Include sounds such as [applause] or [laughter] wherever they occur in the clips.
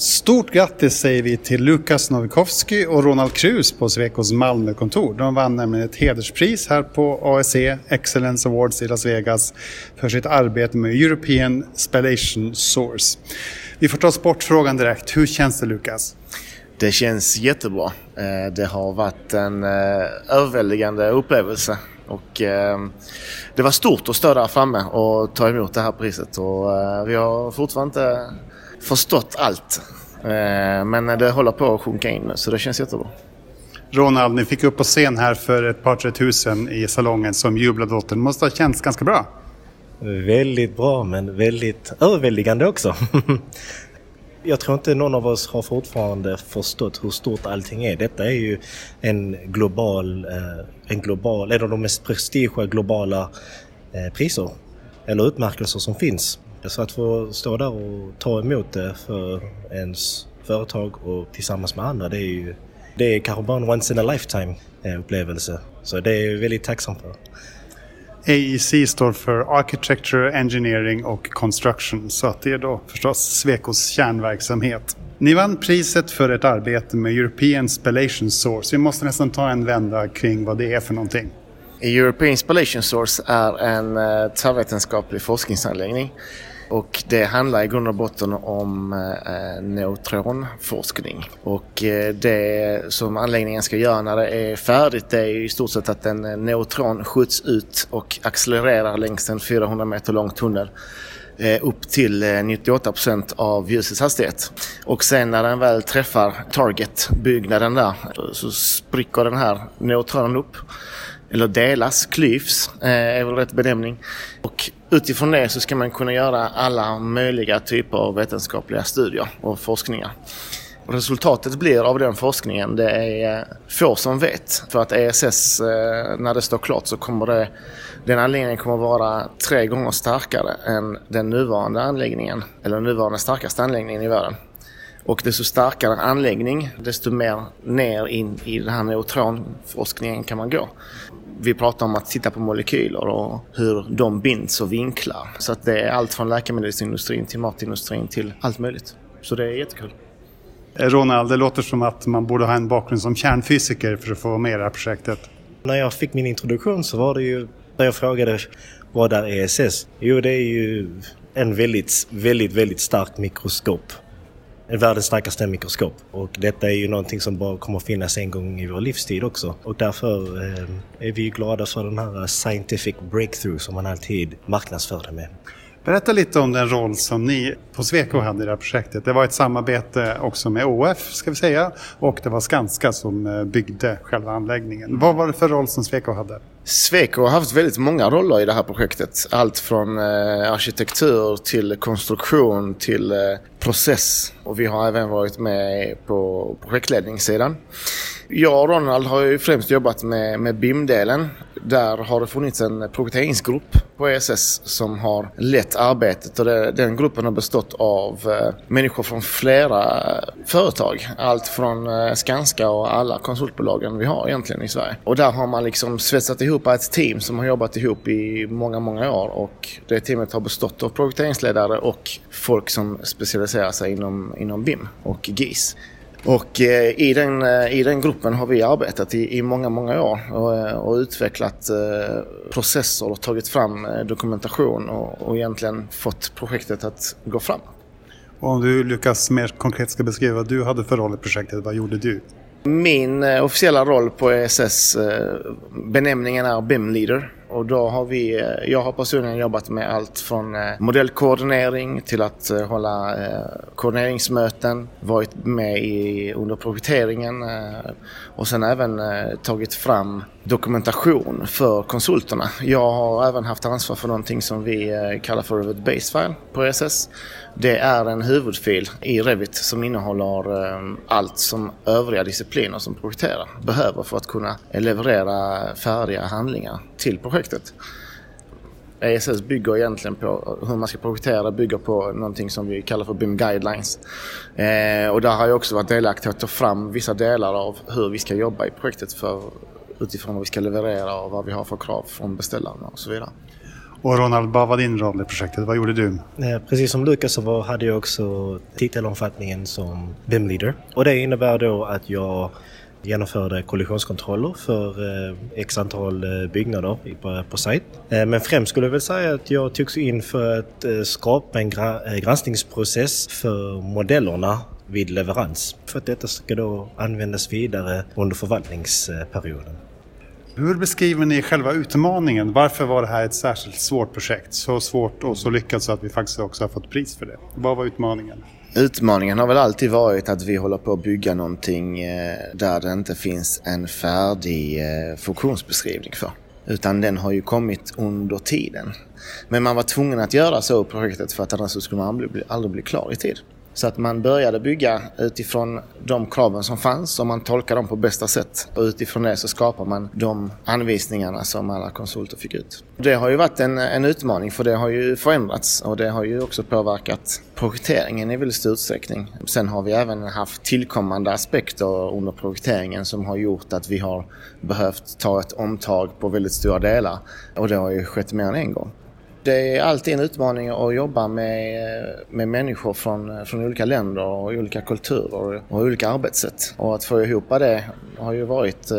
Stort grattis säger vi till Lukas Novikowski och Ronald Krus på Swecos Malmökontor. De vann nämligen ett hederspris här på ASE Excellence Awards i Las Vegas för sitt arbete med European Spallation Source. Vi får ta sportfrågan direkt. Hur känns det Lukas? Det känns jättebra. Eh, det har varit en eh, överväldigande upplevelse och eh, det var stort att stå där framme och ta emot det här priset och eh, vi har fortfarande inte förstått allt. Men det håller på att sjunka in så det känns jättebra. Ronald, ni fick upp på scen här för ett par tre tusen i salongen som jublade åt den. måste ha känts ganska bra? Väldigt bra men väldigt överväldigande också. [laughs] Jag tror inte någon av oss har fortfarande förstått hur stort allting är. Detta är ju en global, eh, en global, en av de mest prestigea globala eh, priser eller utmärkelser som finns. Så att få stå där och ta emot det för ens företag och tillsammans med andra, det är ju det är kanske bara en once in a lifetime eh, upplevelse. Så det är jag väldigt tacksam för. AEC står för Architecture, Engineering och Construction, så att det är då förstås Svekos kärnverksamhet. Ni vann priset för ett arbete med European Spallation Source. Vi måste nästan ta en vända kring vad det är för någonting. European Spallation Source är en uh, tvärvetenskaplig forskningsanläggning och det handlar i grund och botten om eh, neutronforskning. Och eh, det som anläggningen ska göra när det är färdigt det är i stort sett att en eh, neutron skjuts ut och accelererar längs en 400 meter lång tunnel eh, upp till eh, 98 procent av ljusets hastighet. Och sen när den väl träffar target-byggnaden där så spricker den här neutronen upp eller delas, klyvs är väl rätt benämning. Och utifrån det så ska man kunna göra alla möjliga typer av vetenskapliga studier och forskningar. Och resultatet blir av den forskningen, det är eh, få som vet. För att ESS, eh, när det står klart så kommer det, den anläggningen kommer vara tre gånger starkare än den nuvarande anläggningen, eller den nuvarande starkaste anläggningen i världen. Och desto starkare anläggning, desto mer ner in i den här neutronforskningen kan man gå vi pratar om att titta på molekyler och hur de binds och vinklar. Så att det är allt från läkemedelsindustrin till matindustrin till allt möjligt. Så det är jättekul. Eh, Ronald, det låter som att man borde ha en bakgrund som kärnfysiker för att få med det här projektet. När jag fick min introduktion så var det ju, när jag frågade vad är ESS? Jo, det är ju en väldigt, väldigt, väldigt stark mikroskop världens starkaste mikroskop. Och detta är ju någonting som bara kommer finnas en gång i vår livstid också. Och därför eh, är vi glada för den här scientific breakthrough som man alltid marknadsför det med. Berätta lite om den roll som ni på Sweco hade i det här projektet. Det var ett samarbete också med ÅF ska vi säga och det var Skanska som eh, byggde själva anläggningen. Vad var det för roll som Sweco hade? Sweco har haft väldigt många roller i det här projektet. Allt från eh, arkitektur till konstruktion till eh, process. Och vi har även varit med på projektledningssidan. Jag och Ronald har ju främst jobbat med, med BIM-delen. Där har det funnits en projekteringsgrupp på ESS som har lett arbetet och det, den gruppen har bestått av eh, människor från flera eh, företag. Allt från eh, Skanska och alla konsultbolagen vi har egentligen i Sverige. Och där har man liksom svetsat ihop ett team som har jobbat ihop i många, många år och det teamet har bestått av projekteringsledare och folk som specialiserar sig inom, inom BIM och GIS. Och eh, i, den, eh, i den gruppen har vi arbetat i, i många, många år och, eh, och utvecklat processer och tagit fram dokumentation och, och egentligen fått projektet att gå fram. Och om du lyckas mer konkret ska beskriva vad du hade för roll i projektet, vad gjorde du? Min officiella roll på ESS, benämningen är BIM Leader och då har vi, jag har personligen jobbat med allt från eh, modellkoordinering till att eh, hålla eh, koordineringsmöten, varit med i, under projekteringen och sen även tagit fram dokumentation för konsulterna. Jag har även haft ansvar för någonting som vi eh, kallar för Revit Basefile på ESS. Det är en huvudfil i Revit som innehåller eh, allt som övriga discipliner som projekterar behöver för att kunna leverera färdiga handlingar till projektet. ESS bygger egentligen på hur man ska projektera, bygger på någonting som vi kallar för BIM Guidelines. Eh, och där har jag också varit delaktig att ta fram vissa delar av hur vi ska jobba i projektet för, utifrån vad vi ska leverera och vad vi har för krav från beställarna och så vidare. Och Ronald, vad var din roll i projektet? Vad gjorde du? Precis som Lukas så var, hade jag också titelomfattningen som BIM leader. Och det innebär då att jag genomförde kollisionskontroller för eh, x antal eh, byggnader på, på sajt. Eh, men främst skulle jag väl säga att jag togs in för att skapa en granskningsprocess för modellerna vid leverans. För att detta ska då användas vidare under förvaltningsperioden. Hur beskriver ni själva utmaningen? Varför var det här ett särskilt svårt projekt? Så svårt och så lyckat så att vi faktiskt också har fått pris för det. Vad var utmaningen? Utmaningen har väl alltid varit att vi håller på att bygga någonting eh, där det inte finns en färdig eh, funktionsbeskrivning för. Utan den har ju kommit under tiden. Men man var tvungen att göra så i projektet för att annars skulle man aldrig bli klar i tid. Så att man började bygga utifrån de kraven som fanns och man tolkade dem på bästa sätt. Och utifrån det så skapar man de anvisningarna som alla konsulter fick ut. Det har ju varit en, en utmaning för det har ju förändrats och det har ju också påverkat projekteringen i väldigt stor utsträckning. Sen har vi även haft tillkommande aspekter under projekteringen som har gjort att vi har behövt ta ett omtag på väldigt stora delar och det har ju skett mer än en gång. Det är alltid en utmaning att jobba med, med människor från, från olika länder och olika kulturer och olika arbetssätt. Och att få ihop det har ju varit eh,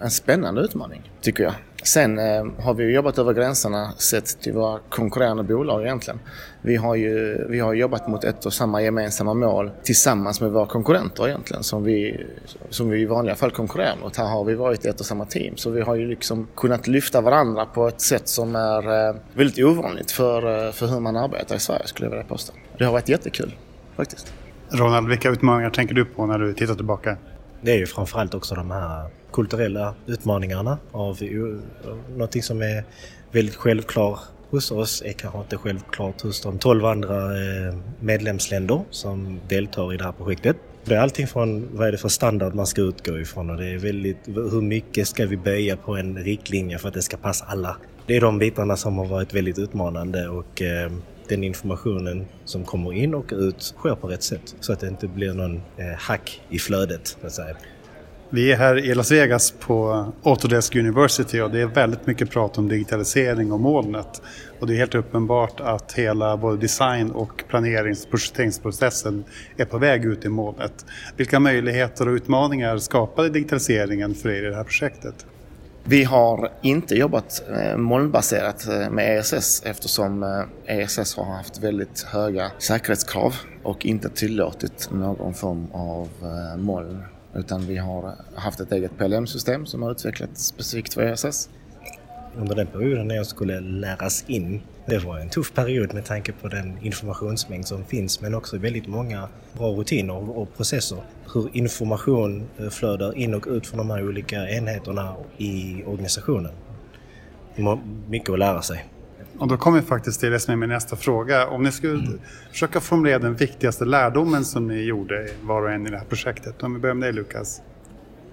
en spännande utmaning, tycker jag. Sen eh, har vi jobbat över gränserna sett till våra konkurrerande bolag egentligen. Vi har ju vi har jobbat mot ett och samma gemensamma mål tillsammans med våra konkurrenter egentligen som vi, som vi i vanliga fall konkurrerar mot. Här har vi varit ett och samma team så vi har ju liksom kunnat lyfta varandra på ett sätt som är eh, väldigt ovanligt för, eh, för hur man arbetar i Sverige skulle jag vilja påstå. Det har varit jättekul faktiskt. Ronald, vilka utmaningar tänker du på när du tittar tillbaka? Det är ju framförallt också de här kulturella utmaningarna av någonting som är väldigt självklart hos oss är kanske inte självklart hos de 12 andra eh, medlemsländer som deltar i det här projektet. Det är allting från vad är det för standard man ska utgå ifrån och det är väldigt hur mycket ska vi böja på en riktlinje för att det ska passa alla. Det är de bitarna som har varit väldigt utmanande och eh, den informationen som kommer in och ut sker på rätt sätt så att det inte blir någon eh, hack i flödet. Så att säga. Vi är här i Las Vegas på Autodesk University och det är väldigt mycket prat om digitalisering och molnet. Och det är helt uppenbart att hela både design och planerings och projekteringsprocessen är på väg ut i molnet. Vilka möjligheter och utmaningar skapade digitaliseringen för er i det här projektet? Vi har inte jobbat eh, molnbaserat eh, med ESS eftersom eh, ESS har haft väldigt höga säkerhetskrav och inte tillåtit någon form av moln utan vi har haft ett eget PLM-system som har utvecklats specifikt för ESS. Under den perioden när jag skulle läras in, det var en tuff period med tanke på den informationsmängd som finns men också väldigt många bra rutiner och processer. Hur information eh, flödar in och ut från de här olika enheterna i organisationen. Mycket att lära sig. Och då kommer vi faktiskt till det som är min nästa fråga. Om ni skulle mm. försöka formulera den viktigaste lärdomen som ni gjorde var och en i det här projektet. Om vi börjar med dig Lukas.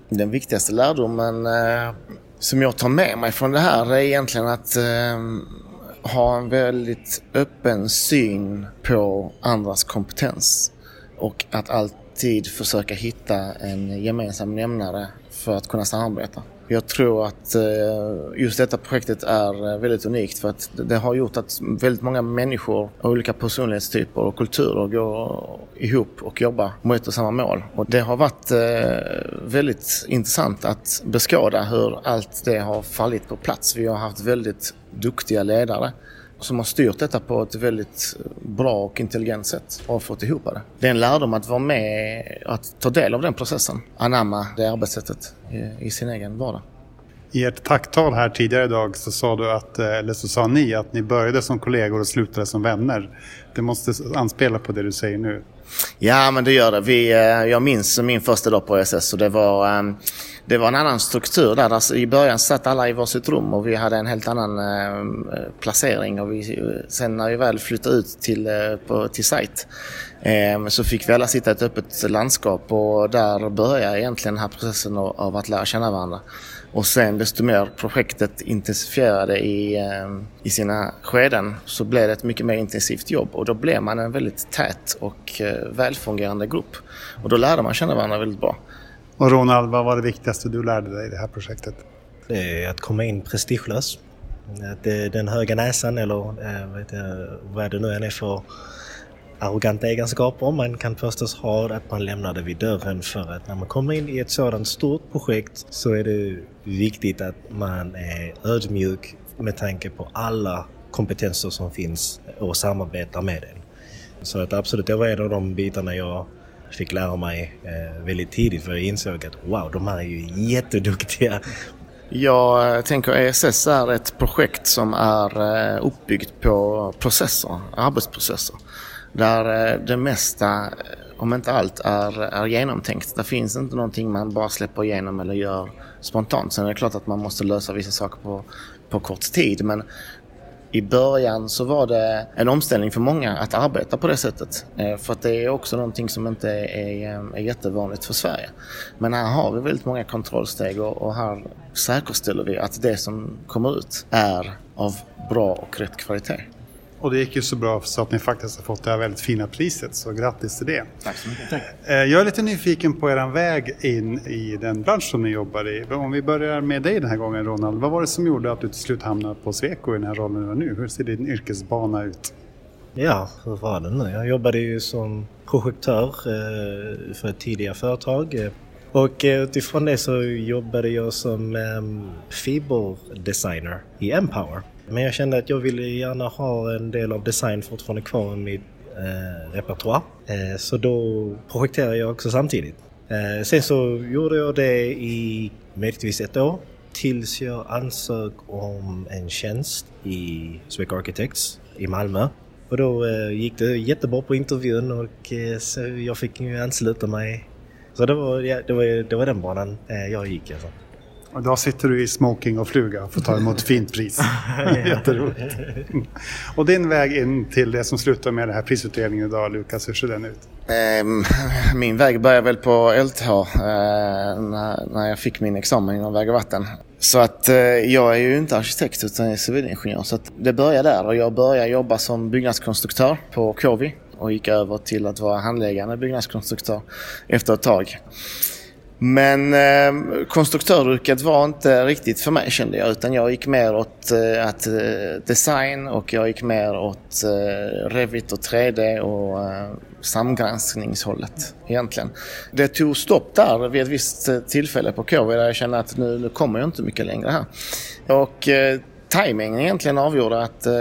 Den viktigaste lärdomen eh, som jag tar med mig från det här är egentligen att eh, ha en väldigt öppen syn på andras kompetens. Och att alltid försöka hitta en gemensam nämnare för att kunna samarbeta. Jag tror att eh, just detta projektet är eh, väldigt unikt för att det har gjort att väldigt många människor av olika personlighetstyper och kulturer går ihop och jobbar mot ett och samma mål. Och det har varit eh, väldigt intressant att beskåda hur allt det har fallit på plats. Vi har haft väldigt duktiga ledare som har styrt detta på ett väldigt bra och intelligent sätt och fått ihop det. Det är en lärdom att vara med, att ta del av den processen, anamma det arbetssättet i, i sin egen vardag. I ert tacktal här tidigare idag så sa du att, eh, eller så sa ni att ni började som kollegor och slutade som vänner. Det måste anspela på det du säger nu. Ja, men det gör det. Vi, eh, jag minns min första dag på SS och det var, ehm, det var en annan struktur där. Alltså, I början satt alla i varsitt rum och vi hade en helt annan ehm, placering. Och vi, eh, sen när vi väl flyttade ut till, på, till site så fick vi alla sitta i ett öppet landskap och där började egentligen den här processen av att lära känna varandra. Och sen desto mer projektet intensifierade i, eh, i sina skeden så blev det ett mycket mer intensivt jobb och då blev man en väldigt tät och eh, välfungerande grupp. Och då lärde man känna varandra väldigt bra. Och Ronald, vad var det viktigaste du lärde dig i det här projektet? Det är att komma in prestigelös. Det, den höga näsan eller jag, vad det nu än är för arroganta egenskaper man kan påstås ha, att man lämnar det vid dörren för att när man kommer in i ett sådant stort projekt så är det viktigt att man är ödmjuk med tanke på alla kompetenser som finns och samarbetar med den. Så att absolut, det var en av de bitarna jag fick lära mig eh, väldigt tidigt för jag insåg att wow, de här är ju jätteduktiga. Jag eh, tänker ESS är ett projekt som är eh, uppbyggt på processer, arbetsprocesser. Där eh, det mesta, eh, om inte allt, är, är genomtänkt. Det finns inte någonting man bara släpper igenom eller gör spontant. Sen är det klart att man måste lösa vissa saker på, på kort tid men i början så var det en omställning för många att arbeta på det sättet. Eh, för att det är också någonting som inte är, är jättevanligt för Sverige. Men här har vi väldigt många kontrollsteg och här säkerställer vi att det som kommer ut är av bra och rätt kvalitet. Och det gick ju så bra så att ni faktiskt har fått det här väldigt fina priset, så grattis till det. Tack så mycket. Tack. Eh, jag är lite nyfiken på er väg in i den bransch som ni jobbar i. Om vi börjar med dig den här gången Ronald, vad var det som gjorde att du till slut hamnade på Sweco i den här rollen du är nu? Hur ser din yrkesbana ut? Ja, hur var det nu? Jag jobbade ju som projektör eh, för ett tidigare företag. Och utifrån det så jobbade jag som ehm, fiberdesigner i Empower. Men jag kände att jag ville gärna ha en del av design fortfarande kvar i min eh, repertoar. Eh, så då projekterade jag också samtidigt. Eh, sen så gjorde jag det i möjligtvis ett år tills jag ansög om en tjänst i Swec Architects i Malmö. Och då eh, gick det jättebra på intervjun och eh, så jag fick ju ansluta mig. Så det var, ja, det var, det var den banan eh, jag gick alltså. Och idag sitter du i smoking och fluga och får ta emot fint pris. [laughs] Jätteroligt. Och din väg in till det som slutar med den här prisutdelningen idag, Lukas, hur ser den ut? Ehm, min väg började väl på LTH eh, när jag fick min examen inom väg och vatten. Så att eh, jag är ju inte arkitekt utan jag är civilingenjör. Så att det började där och jag började jobba som byggnadskonstruktör på KV och gick över till att vara handläggande byggnadskonstruktör efter ett tag. Men eh, konstruktöryrket var inte riktigt för mig kände jag utan jag gick mer åt eh, att, eh, design och jag gick mer åt eh, Revit och 3D och eh, samgranskningshållet egentligen. Det tog stopp där vid ett visst eh, tillfälle på KV där jag kände att nu, nu kommer jag inte mycket längre här. Och eh, timingen egentligen avgjorde att eh,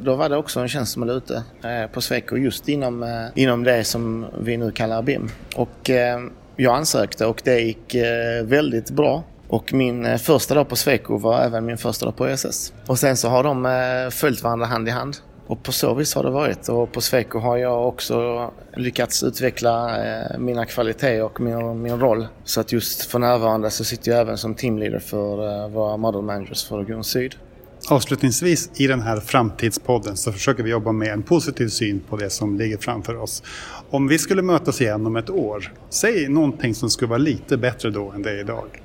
då var det också en tjänst som var ute eh, på Sweco just inom, eh, inom det som vi nu kallar BIM. Och eh, jag ansökte och det gick eh, väldigt bra. Och min eh, första dag på Sweco var även min första dag på ESS. Och sen så har de eh, följt varandra hand i hand. Och på så vis har det varit. Och på Sweco har jag också lyckats utveckla mina kvaliteter och min, min roll. Så att just för närvarande så sitter jag även som teamleader för våra model managers för Region Syd. Avslutningsvis i den här framtidspodden så försöker vi jobba med en positiv syn på det som ligger framför oss. Om vi skulle mötas igen om ett år, säg någonting som skulle vara lite bättre då än det är idag.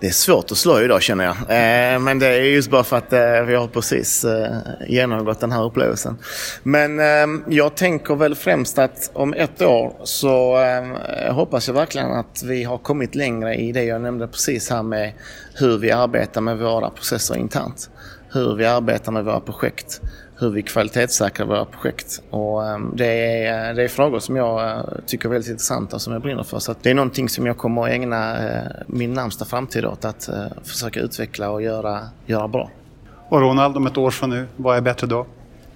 Det är svårt att slå idag känner jag. Eh, men det är just bara för att eh, vi har precis eh, genomgått den här upplevelsen. Men ehm, jag tänker väl främst att om ett år så ehm, hoppas jag verkligen att vi har kommit längre i det jag nämnde precis här med hur vi arbetar med våra processer internt. Hur vi arbetar med våra projekt hur vi kvalitetssäkrar våra projekt. Och ehm, det, är, eh, det är frågor som jag eh, tycker är väldigt intressanta och som jag brinner för. Så det är någonting som jag kommer att ägna eh, min närmsta framtid åt att försöka utveckla och göra, göra bra. Och Ronald, om ett år från nu, vad är bättre då?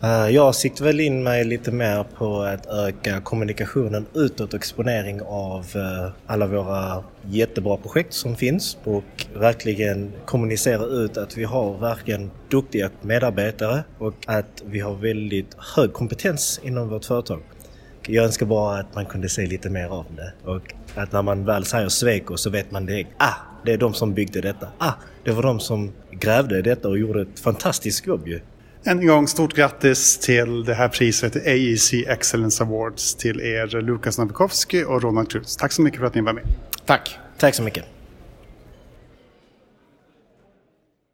Eh, jag siktar väl in mig lite mer på att öka kommunikationen utåt och exponering av eh, alla våra jättebra projekt som finns och verkligen kommunicera ut att vi har verkligen duktiga medarbetare och att vi har väldigt hög kompetens inom vårt företag. Jag önskar bara att man kunde se lite mer av det och att när man väl säger Sweco så vet man direkt ah, det är de som byggde detta. Ah, det var de som grävde detta och gjorde ett fantastiskt jobb ju. Än en gång stort grattis till det här priset, AEC Excellence Awards, till er Lukas Novikowski och Ronald Krutz. Tack så mycket för att ni var med. Tack. Tack så mycket.